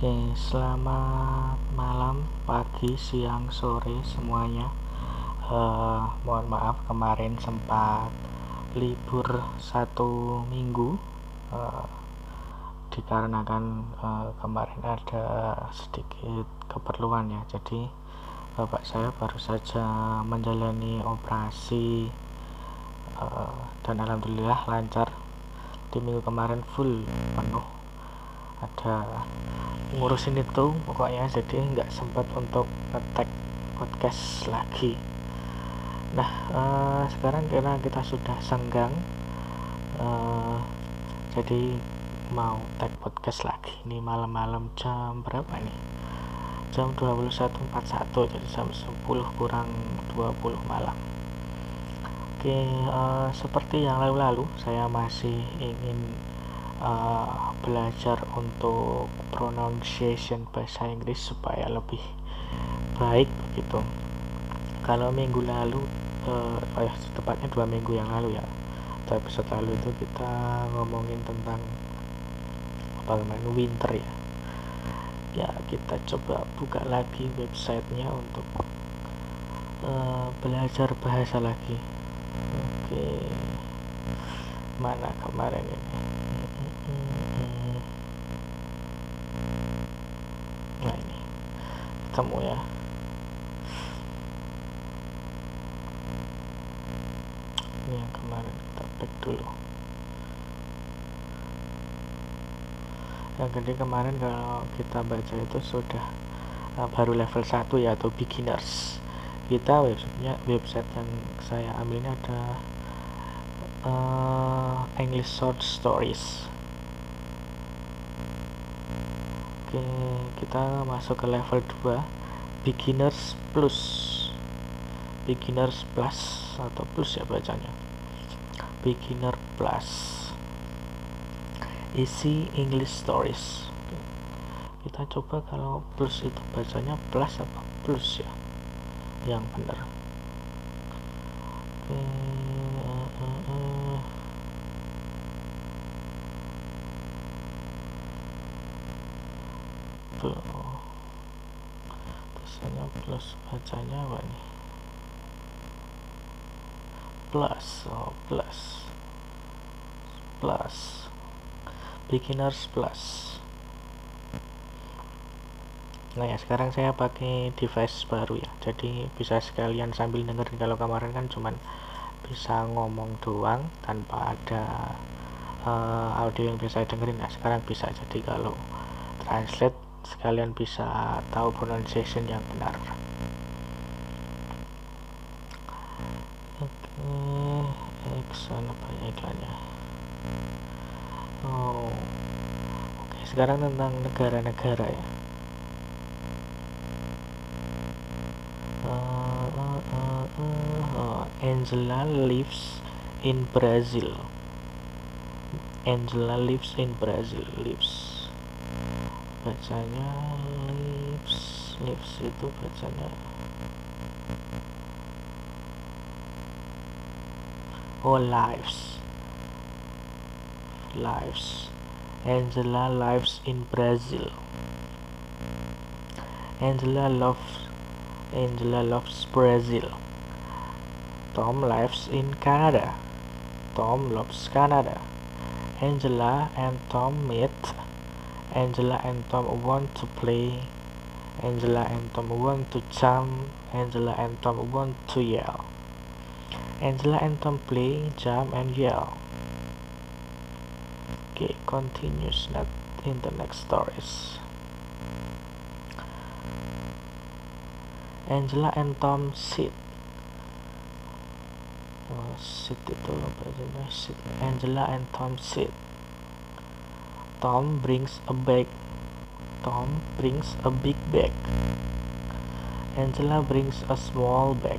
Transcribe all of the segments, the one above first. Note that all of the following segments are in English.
Oke, selamat malam, pagi, siang, sore semuanya. Eh, mohon maaf kemarin sempat libur satu minggu eh, dikarenakan eh, kemarin ada sedikit keperluan ya. Jadi bapak saya baru saja menjalani operasi eh, dan alhamdulillah lancar. Di minggu kemarin full penuh ada ngurusin itu pokoknya. Jadi nggak sempat untuk ngetek podcast lagi. Nah uh, sekarang karena kita sudah senggang uh, jadi mau tag podcast lagi. Ini malam-malam jam berapa nih jam 21.41 jadi jam 10 kurang 20 malam. Oke uh, seperti yang lalu-lalu saya masih ingin uh, belajar untuk pronunciation bahasa Inggris supaya lebih baik begitu kalau minggu lalu uh, oh ya tepatnya dua minggu yang lalu ya atau episode lalu itu kita ngomongin tentang apa namanya winter ya. Ya kita coba buka lagi websitenya untuk uh, belajar bahasa lagi. Oke. Mana kemarin ini nah ini ketemu ya. Ini yang kemarin kita back dulu. Yang gede kemarin kalau kita baca itu sudah uh, baru level 1 ya atau beginners. Kita websitenya website yang saya ambil ini ada uh, English short stories kita masuk ke level 2 beginners plus. Beginners plus atau plus ya bacanya. Beginner plus. Isi English stories. Kita coba kalau plus itu bacanya plus apa plus ya? Yang benar. Oke tuh tulisannya plus bacanya apa nih plus oh plus. Plus. Beginners plus. Nah ya sekarang saya pakai device baru ya. Jadi bisa sekalian sambil dengerin. Kalau kemarin kan cuman bisa ngomong doang tanpa ada uh, audio yang bisa dengerin. Nah sekarang bisa. Jadi kalau translate sekalian bisa tahu pronunciation yang benar. Oke ya iklannya? Oh oke sekarang tentang negara-negara ya. Uh, uh, uh, uh, Angela lives in Brazil. Angela lives in Brazil lives bacanya lips lips itu bacanya oh lives. Lives. Angela lives in Brazil. Angela loves Angela loves Brazil. Tom lives in Canada. Tom loves Canada. Angela and Tom meet Angela and Tom want to play. Angela and Tom want to jump. Angela and Tom want to yell. Angela and Tom play, jump, and yell. Okay, continues not in the next stories. Angela and Tom sit. Oh, sit itu sit. Angela and Tom sit. Tom brings a bag. Tom brings a big bag. Angela brings a small bag.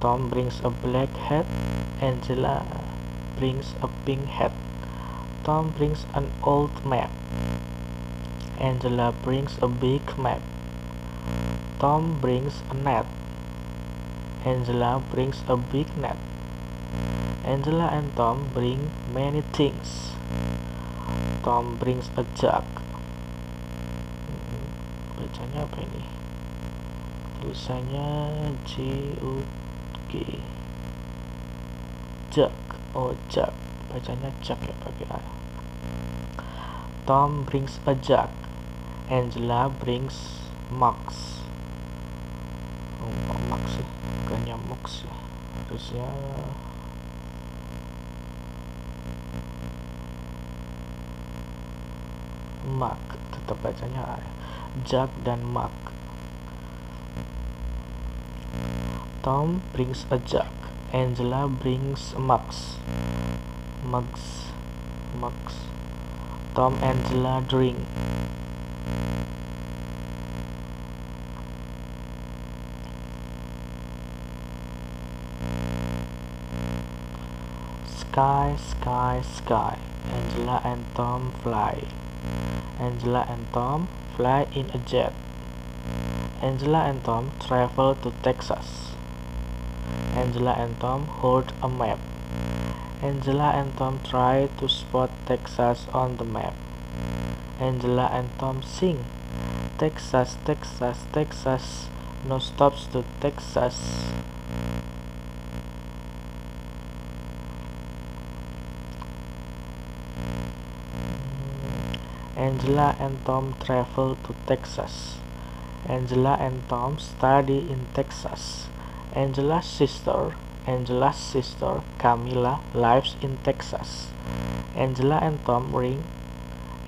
Tom brings a black hat. Angela brings a pink hat. Tom brings an old map. Angela brings a big map. Tom brings a net. Angela brings a big net. Angela and Tom bring many things. Tom brings a jug. bacanya apa ini? Tulisannya J U G. Jack oh Jack bacanya Jack ya pakai A Tom brings a jug Angela brings mugs. Oh, mugs sih bukannya mugs ya mug tetap bacanya A jug dan mug Tom brings a jug Angela brings mugs mugs mugs Tom Angela drink. Sky, sky, sky. Angela and Tom fly. Angela and Tom fly in a jet. Angela and Tom travel to Texas. Angela and Tom hold a map. Angela and Tom try to spot Texas on the map. Angela and Tom sing. Texas, Texas, Texas, no stops to Texas. Angela and Tom travel to Texas. Angela and Tom study in Texas. Angela's sister, Angela's sister Camilla lives in Texas. Angela and Tom ring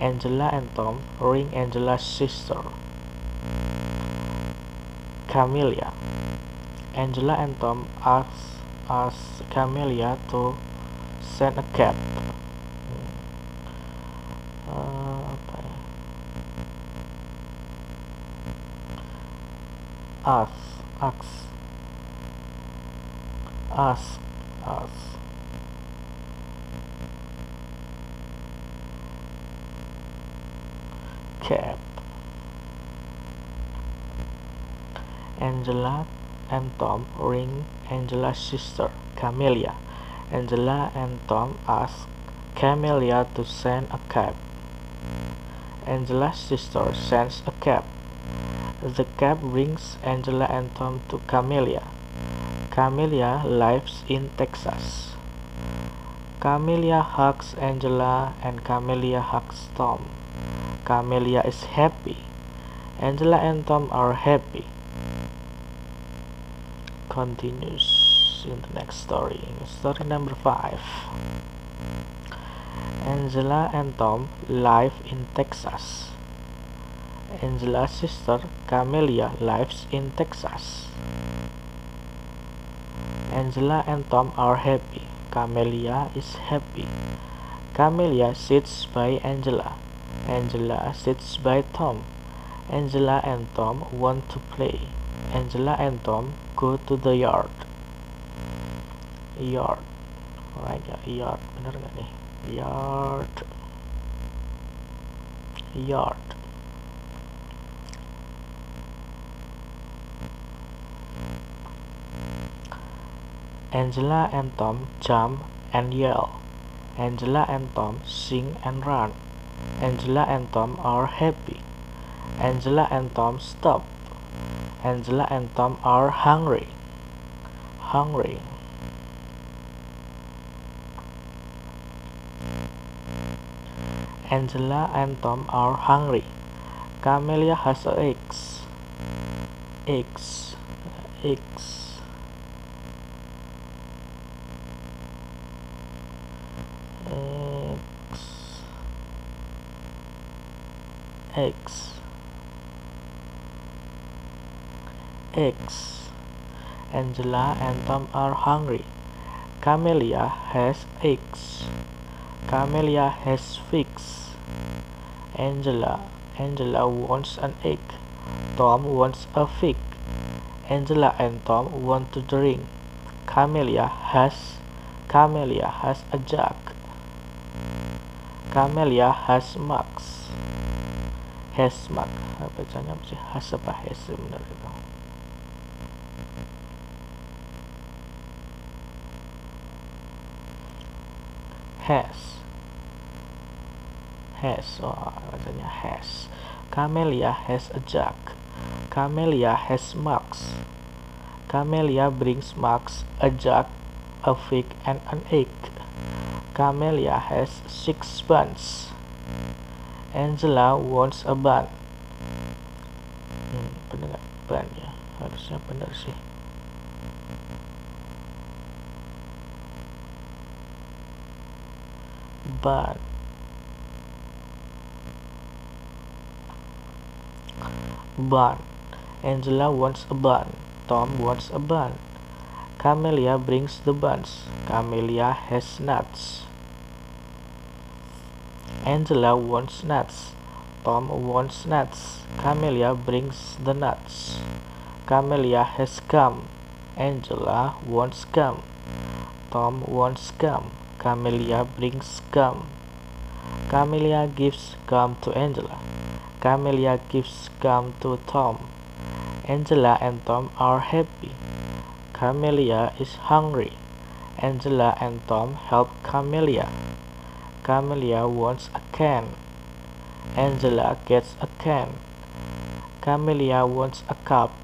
Angela and Tom ring Angela's sister Camilla. Angela and Tom ask ask Camilla to send a cab. Uh, apa ya? Ask, ask, ask, ask. Cab. Angela and Tom ring Angela's sister, Camelia. Angela and Tom ask Camelia to send a cab. Angela's sister sends a cab. The cab brings Angela and Tom to Camelia. Camelia lives in Texas. Camelia hugs Angela and Camelia hugs Tom. Camelia is happy. Angela and Tom are happy. Continues in the next story. Story number five. Angela and Tom live in Texas. Angela's sister Camelia lives in Texas. Angela and Tom are happy. Camelia is happy. Camelia sits by Angela. Angela sits by Tom. Angela and Tom want to play. Angela and Tom go to the yard. Yard. Right ya, yard. Bener nggak nih? Yard. Yard. Angela and Tom jump and yell. Angela and Tom sing and run. Angela and Tom are happy. Angela and Tom stop. Angela and Tom are hungry. Hungry. Angela and Tom are hungry. Camelia has eggs. Eggs. Eggs. Eggs. Eggs. Angela and Tom are hungry. Camelia has eggs. Camelia has figs. Angela. Angela wants an egg. Tom wants a fig. Angela and Tom want to drink. Camelia has Camelia has a jug. Camelia has mugs. Has mug. Bacanya sih? Has apa has benar itu. Has. Has. Oh, bacanya has. Camellia has a jug. Camellia has mugs. Camellia brings mugs, a jug, a fig, and an egg. Camellia has six buns. Angela wants a bun. Hmm, bener gak? Bun ya, harusnya bener sih. Bun. Bun. Angela wants a bun. Tom wants a bun. Camellia brings the buns. Camellia has nuts. Angela wants nuts. Tom wants nuts. Camelia brings the nuts. Camelia has gum. Angela wants gum. Tom wants gum. Camelia brings gum. Camelia gives gum to Angela. Camelia gives gum to Tom. Angela and Tom are happy. Camelia is hungry. Angela and Tom help Camellia. Camellia wants a can. Angela gets a can. Camellia wants a cup.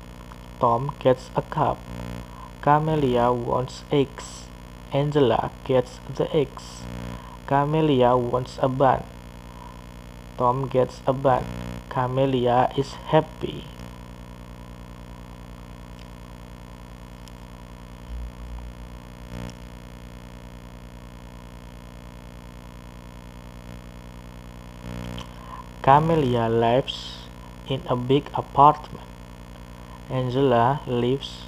Tom gets a cup. Camellia wants eggs. Angela gets the eggs. Camellia wants a bun. Tom gets a bun. Camellia is happy. Camellia lives in a big apartment. Angela lives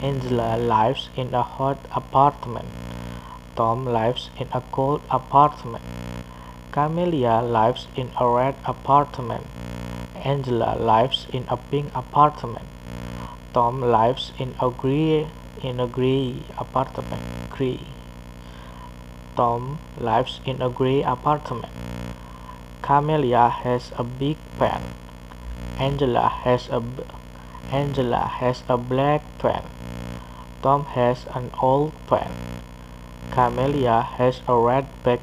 Angela lives in a hot apartment. Tom lives in a cold apartment. Camellia lives in a red apartment. Angela lives in a pink apartment. Tom lives in a gray in a gray apartment. Gray. Tom lives in a gray apartment. Camellia has a big pen. Angela has a Angela has a black pen. Tom has an old pen. Camelia has a red bag.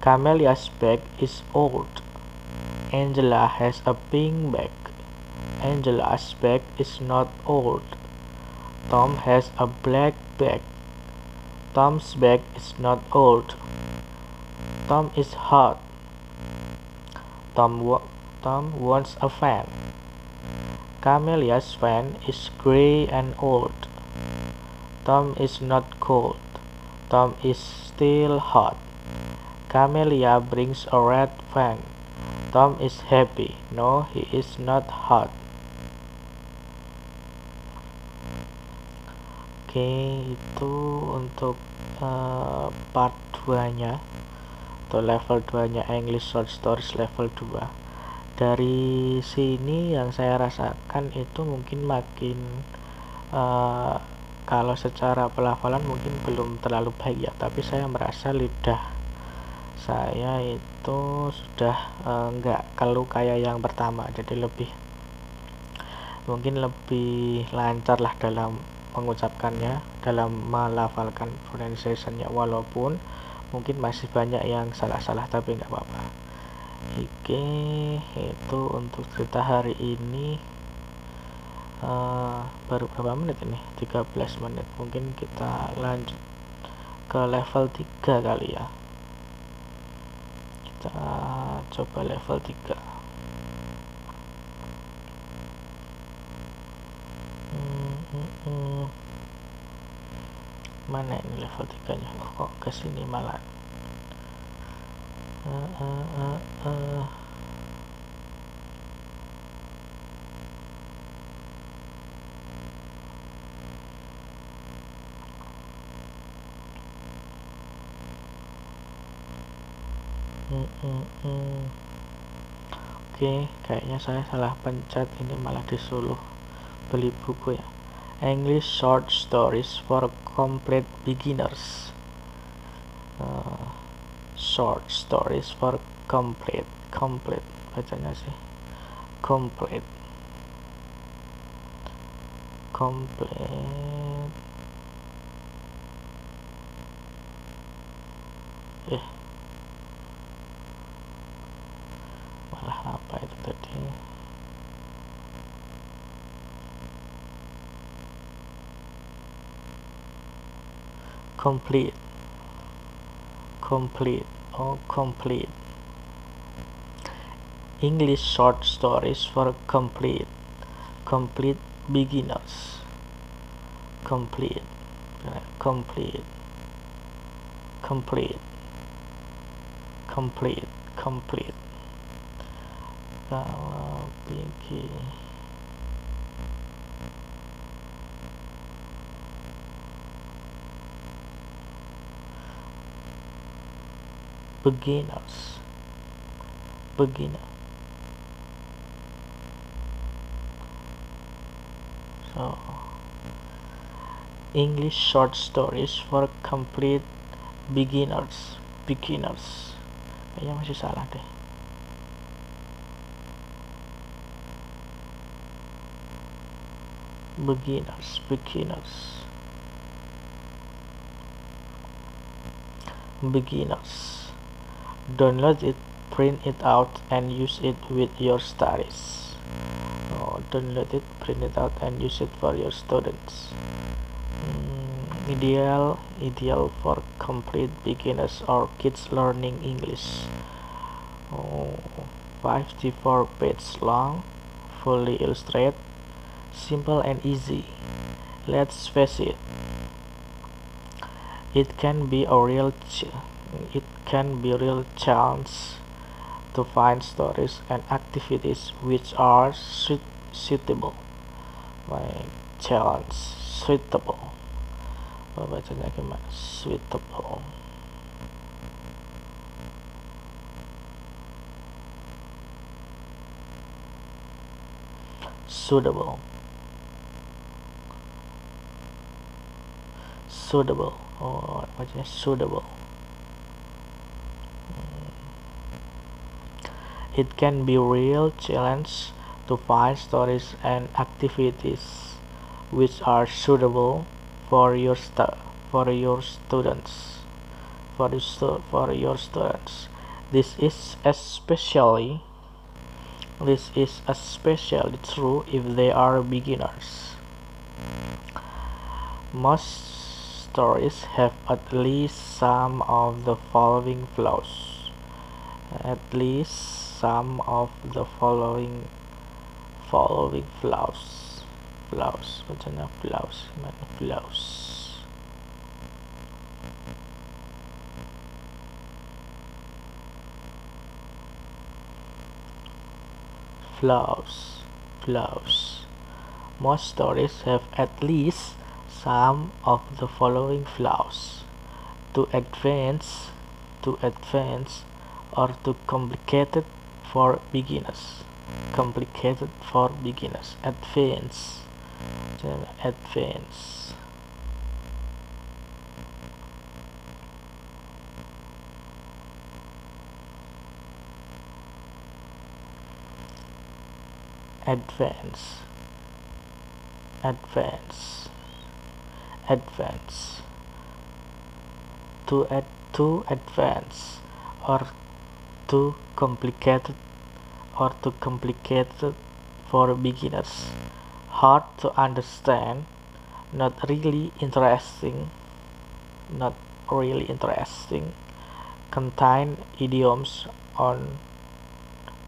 Camelia's bag is old. Angela has a pink bag. Angela's bag is not old. Tom has a black bag. Tom's bag is not old. Tom is hot. Tom, Tom wants a fan. Camellia's fan is gray and old. Tom is not cold. Tom is still hot. Camellia brings a red fan. Tom is happy. No, he is not hot. Oke, itu untuk uh, part 2 nya atau level 2 nya English Short Stories level 2 dari sini yang saya rasakan itu mungkin makin uh, kalau secara pelafalan mungkin belum terlalu baik ya tapi saya merasa lidah saya itu sudah enggak uh, kalau kayak yang pertama jadi lebih mungkin lebih lancar lah dalam mengucapkannya dalam melafalkan pronunciationnya. Walaupun mungkin masih banyak yang salah-salah tapi nggak apa-apa. Oke itu untuk cerita hari ini. Uh, baru berapa menit ini? 13 menit. Mungkin kita lanjut ke level 3 kali ya. Kita coba level 3 hmm, hmm, hmm. Mana ini level 3 nya kok ke sini malah uh, uh, uh, uh. Hmm, hmm, hmm. Oke, kayaknya saya salah pencet ini malah disuruh beli buku ya. English Short Stories for Complete Beginners. Uh, short Stories for Complete, Complete bacanya sih. Complete. Complete. Eh. salah apa itu tadi complete complete oh complete. English short stories for complete complete beginners. Complete complete complete complete complete. Kalau uh, begini beginners beginner so English short stories for complete beginners beginners. Kayaknya masih salah deh. Beginners beginners. Beginners download it print it out and use it with your studies. Oh, download it print it out and use it for your students. Mm, ideal ideal for complete beginners or kids learning English. Oh, 54 pages long fully illustrated simple and easy. Let's face it it can be a real it can be a real chance to find stories and activities which are suitable. My challenge suitable. Bacanya gimana suitable? Suitable. Suitable. Oh, or bacanya suitable It can be real challenge to find stories and activities which are suitable for your for your students. For, for your students, this is especially this is especially true if they are beginners. Most stories have at least some of the following flaws. At least some of the following following flaws flaws bacanya flaws gimana flaws. Flaws flaws. Most stories have at least some of the following flaws. To advance to advance or to complicated for beginners complicated for beginners advanced advanced. Advance. Advance. Advance. To add to advance or too complicated or too complicated for beginners. Hard to understand not really interesting not really interesting. Contain idioms on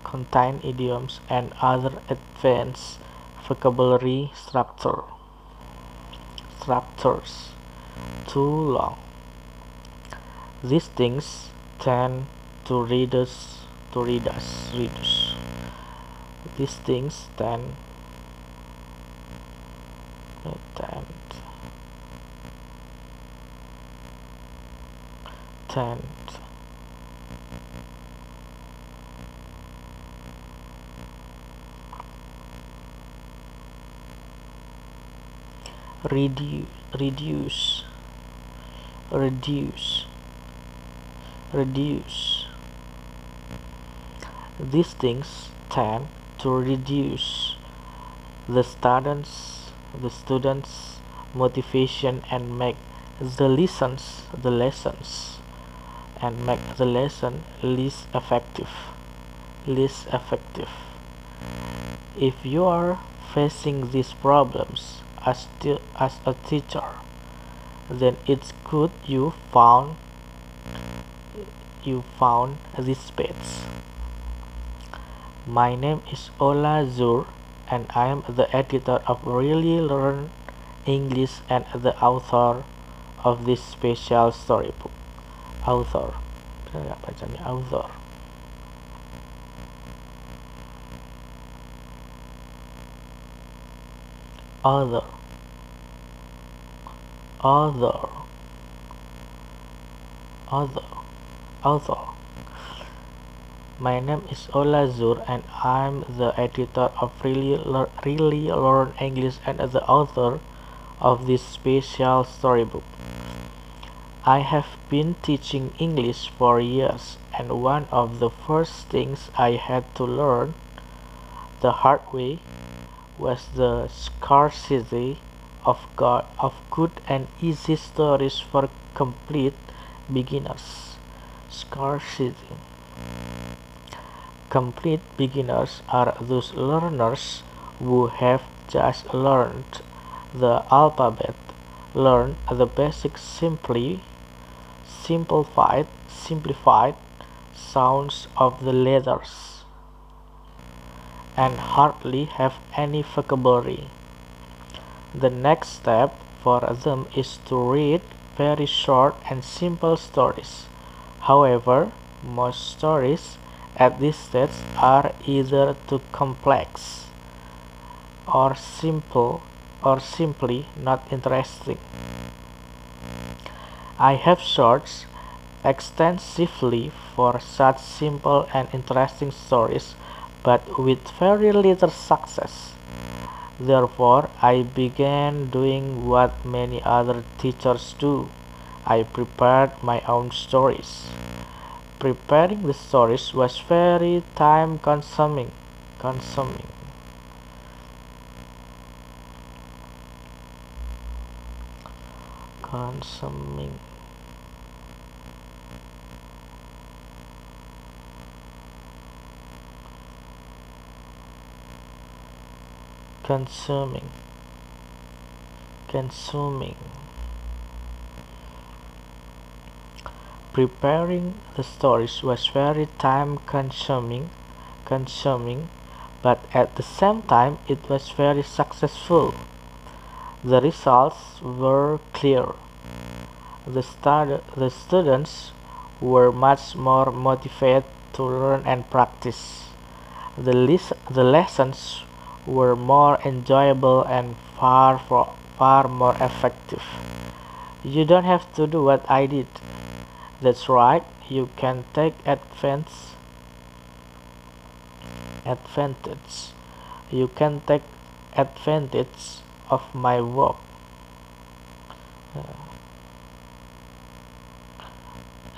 contain idioms and other advanced vocabulary structure structures. Too long. These things tend to read us to read us readers these things then then tend reduce reduce. Reduce. Reduce these things tend to reduce the students the students motivation and make the lessons the lessons and make the lesson less effective least effective. If you are facing these problems as, as a teacher, then it's good you found you found this page. My name is Ola Zur and I am the editor of Really Learn English and the author of this special storybook. Author. Author. Author. Author. Author. Author. My name is Ola Zur and I'm the editor of Really, really Learn English and the author of this special storybook. I have been teaching English for years and one of the first things I had to learn the hard way was the scarcity of, God, of good and easy stories for complete beginners. Scarcity. Complete beginners are those learners who have just learned the alphabet, learned the basic simply simplified simplified sounds of the letters and hardly have any vocabulary. The next step for them is to read very short and simple stories. However, most stories at this stage are either too complex or simple or simply not interesting. I have searched extensively for such simple and interesting stories but with very little success. Therefore, I began doing what many other teachers do. I prepared my own stories. Preparing the stories was very time consuming. Consuming. Consuming. Consuming. Consuming. Preparing the stories was very time consuming, consuming, but at the same time it was very successful. The results were clear. The, stud the students were much more motivated to learn and practice. The, the lessons were more enjoyable and far, far more effective. You don't have to do what I did. That's right, you can take advance advantage. You can take advantage of my work.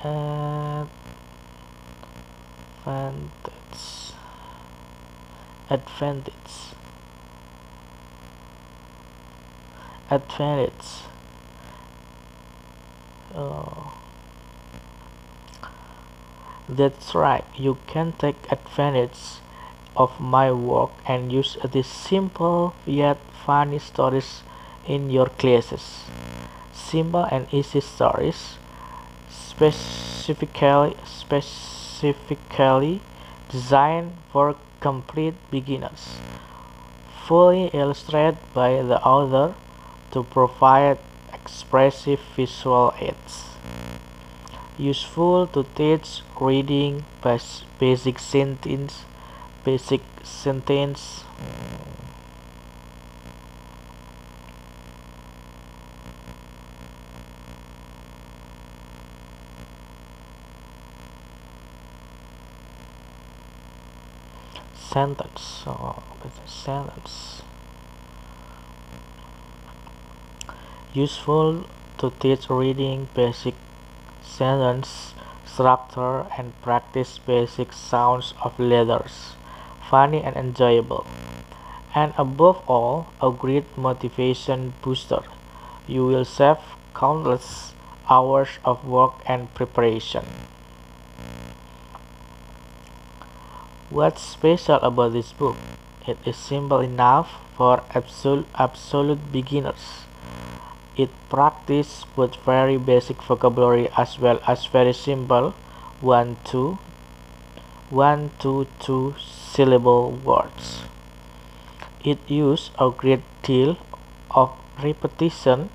Advantage. Advantage. Advantage. Oh that's right, you can take advantage of my work and use these simple yet funny stories in your classes. Simple and easy stories, specifically, specifically designed for complete beginners, fully illustrated by the author to provide expressive visual aids useful to teach reading basic sentence basic sentence. Sentence oh, sentence useful to teach reading basic sentence structure and practice basic sounds of letters, funny and enjoyable. And above all, a great motivation booster. You will save countless hours of work and preparation. What's special about this book? It is simple enough for absolute, absolute beginners. It practices with very basic vocabulary as well as very simple one to two syllable words. It uses a great deal of repetition,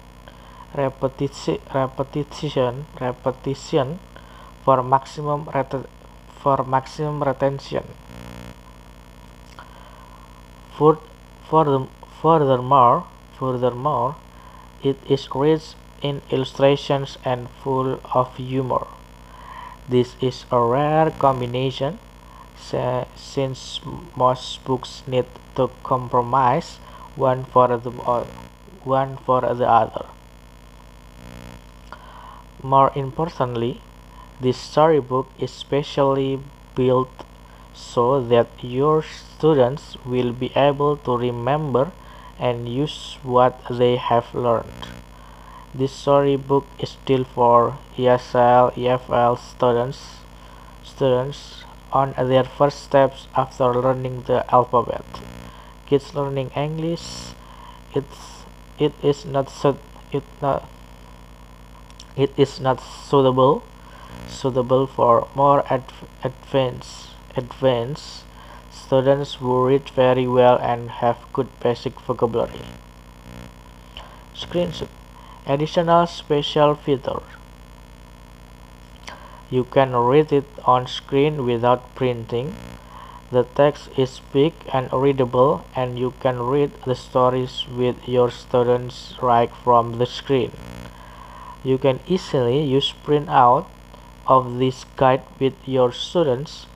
repetition, repetition, repetition for maximum for maximum retention. For, Furthermore, furthermore, it is rich in illustrations and full of humor. This is a rare combination since most books need to compromise one for the one for the other. More importantly, this storybook is specially built so that your students will be able to remember and use what they have learned. This storybook is still for ESL, EFL students, students on their first steps after learning the alphabet. Kids learning English, it's it is not it not it is not suitable suitable for more advanced advanced students who read very well and have good basic vocabulary. Screenshot Additional special feature You can read it on screen without printing. The text is big and readable and you can read the stories with your students right from the screen. You can easily use printout of this guide with your students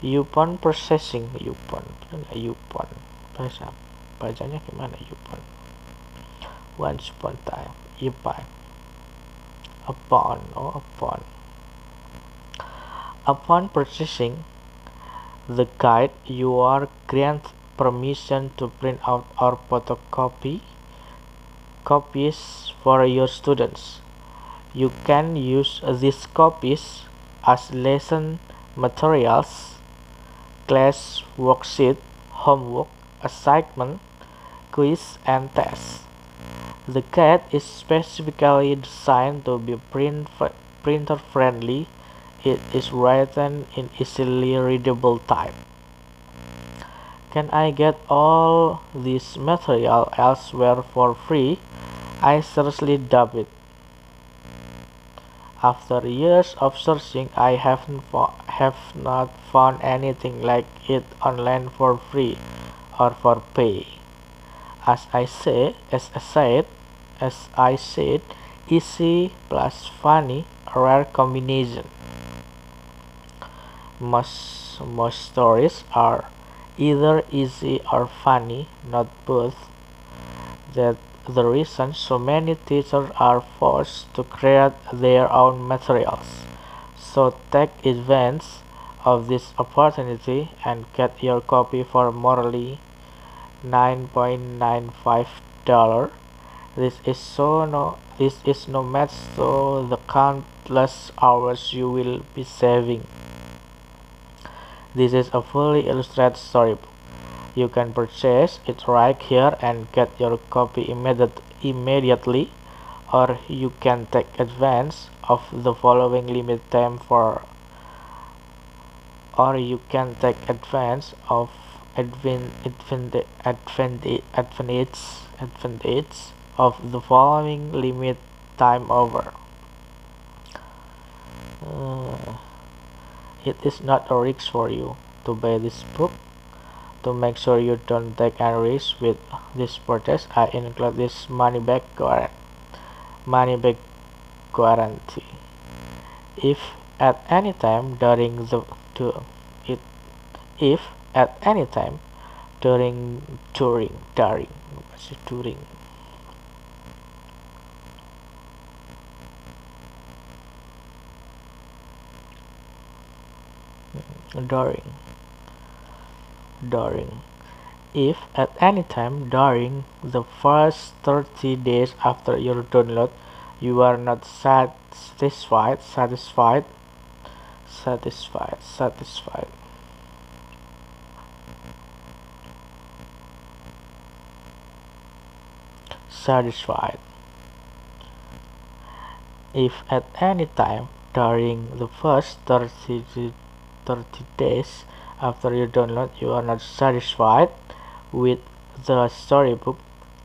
Upon processing Upon Upon bahasa bacanya gimana Upon once upon time upon oh upon. Upon purchasing the guide you are granted permission to print out or photocopy copies for your students. You can use these copies as lesson materials, class worksheet, homework, assignment, quiz, and tests. The guide is specifically designed to be print printer friendly. It is written in easily readable type. Can I get all this material elsewhere for free? I seriously doubt it. After years of searching, I haven't have not found anything like it online for free or for pay. As I say, as I said, as I said, easy plus funny, a rare combination. Most most stories are either easy or funny, not both. That the reason so many teachers are forced to create their own materials. So take advantage of this opportunity and get your copy for morally $9.95. This is so no this is no match to the countless hours you will be saving. This is a fully illustrated storybook. You can purchase it right here and get your copy immediate, immediately or you can take advantage of the following limit time for or you can take advantage of advin, advin, advantage, advantage, advantage of the following limit time over. Uh, it is not a risk for you to buy this book to make sure you don't take any risk with this purchase I include this money back guarantee money back guarantee if at any time during the to it if at any time during during during during? During during. If at any time during the first 30 days after your download you are not satisfied satisfied satisfied satisfied. Satisfied. If at any time during the first 30, 30 days after you download you are not satisfied with the storybook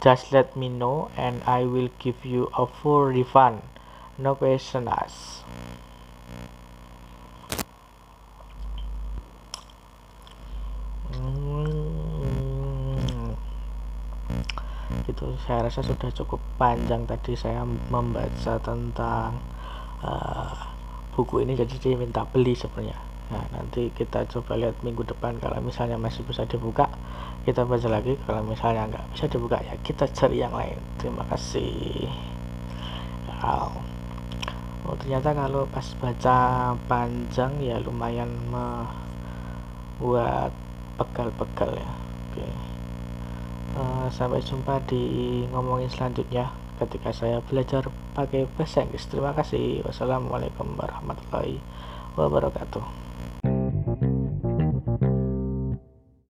just let me know and I will give you a full refund. No question asked. gitu saya rasa sudah cukup panjang tadi saya membaca tentang uh, buku ini jadi dia minta beli sebenarnya nah nanti kita coba lihat minggu depan kalau misalnya masih bisa dibuka kita baca lagi kalau misalnya nggak bisa dibuka ya kita cari yang lain. Terima kasih. Wow. oh ternyata kalau pas baca panjang ya lumayan membuat pegal-pegal ya. Oke. Okay. Eh, sampai jumpa di ngomongin selanjutnya ketika saya belajar pakai bahasa Inggris. Terima kasih. Wassalamualaikum warahmatullahi wabarakatuh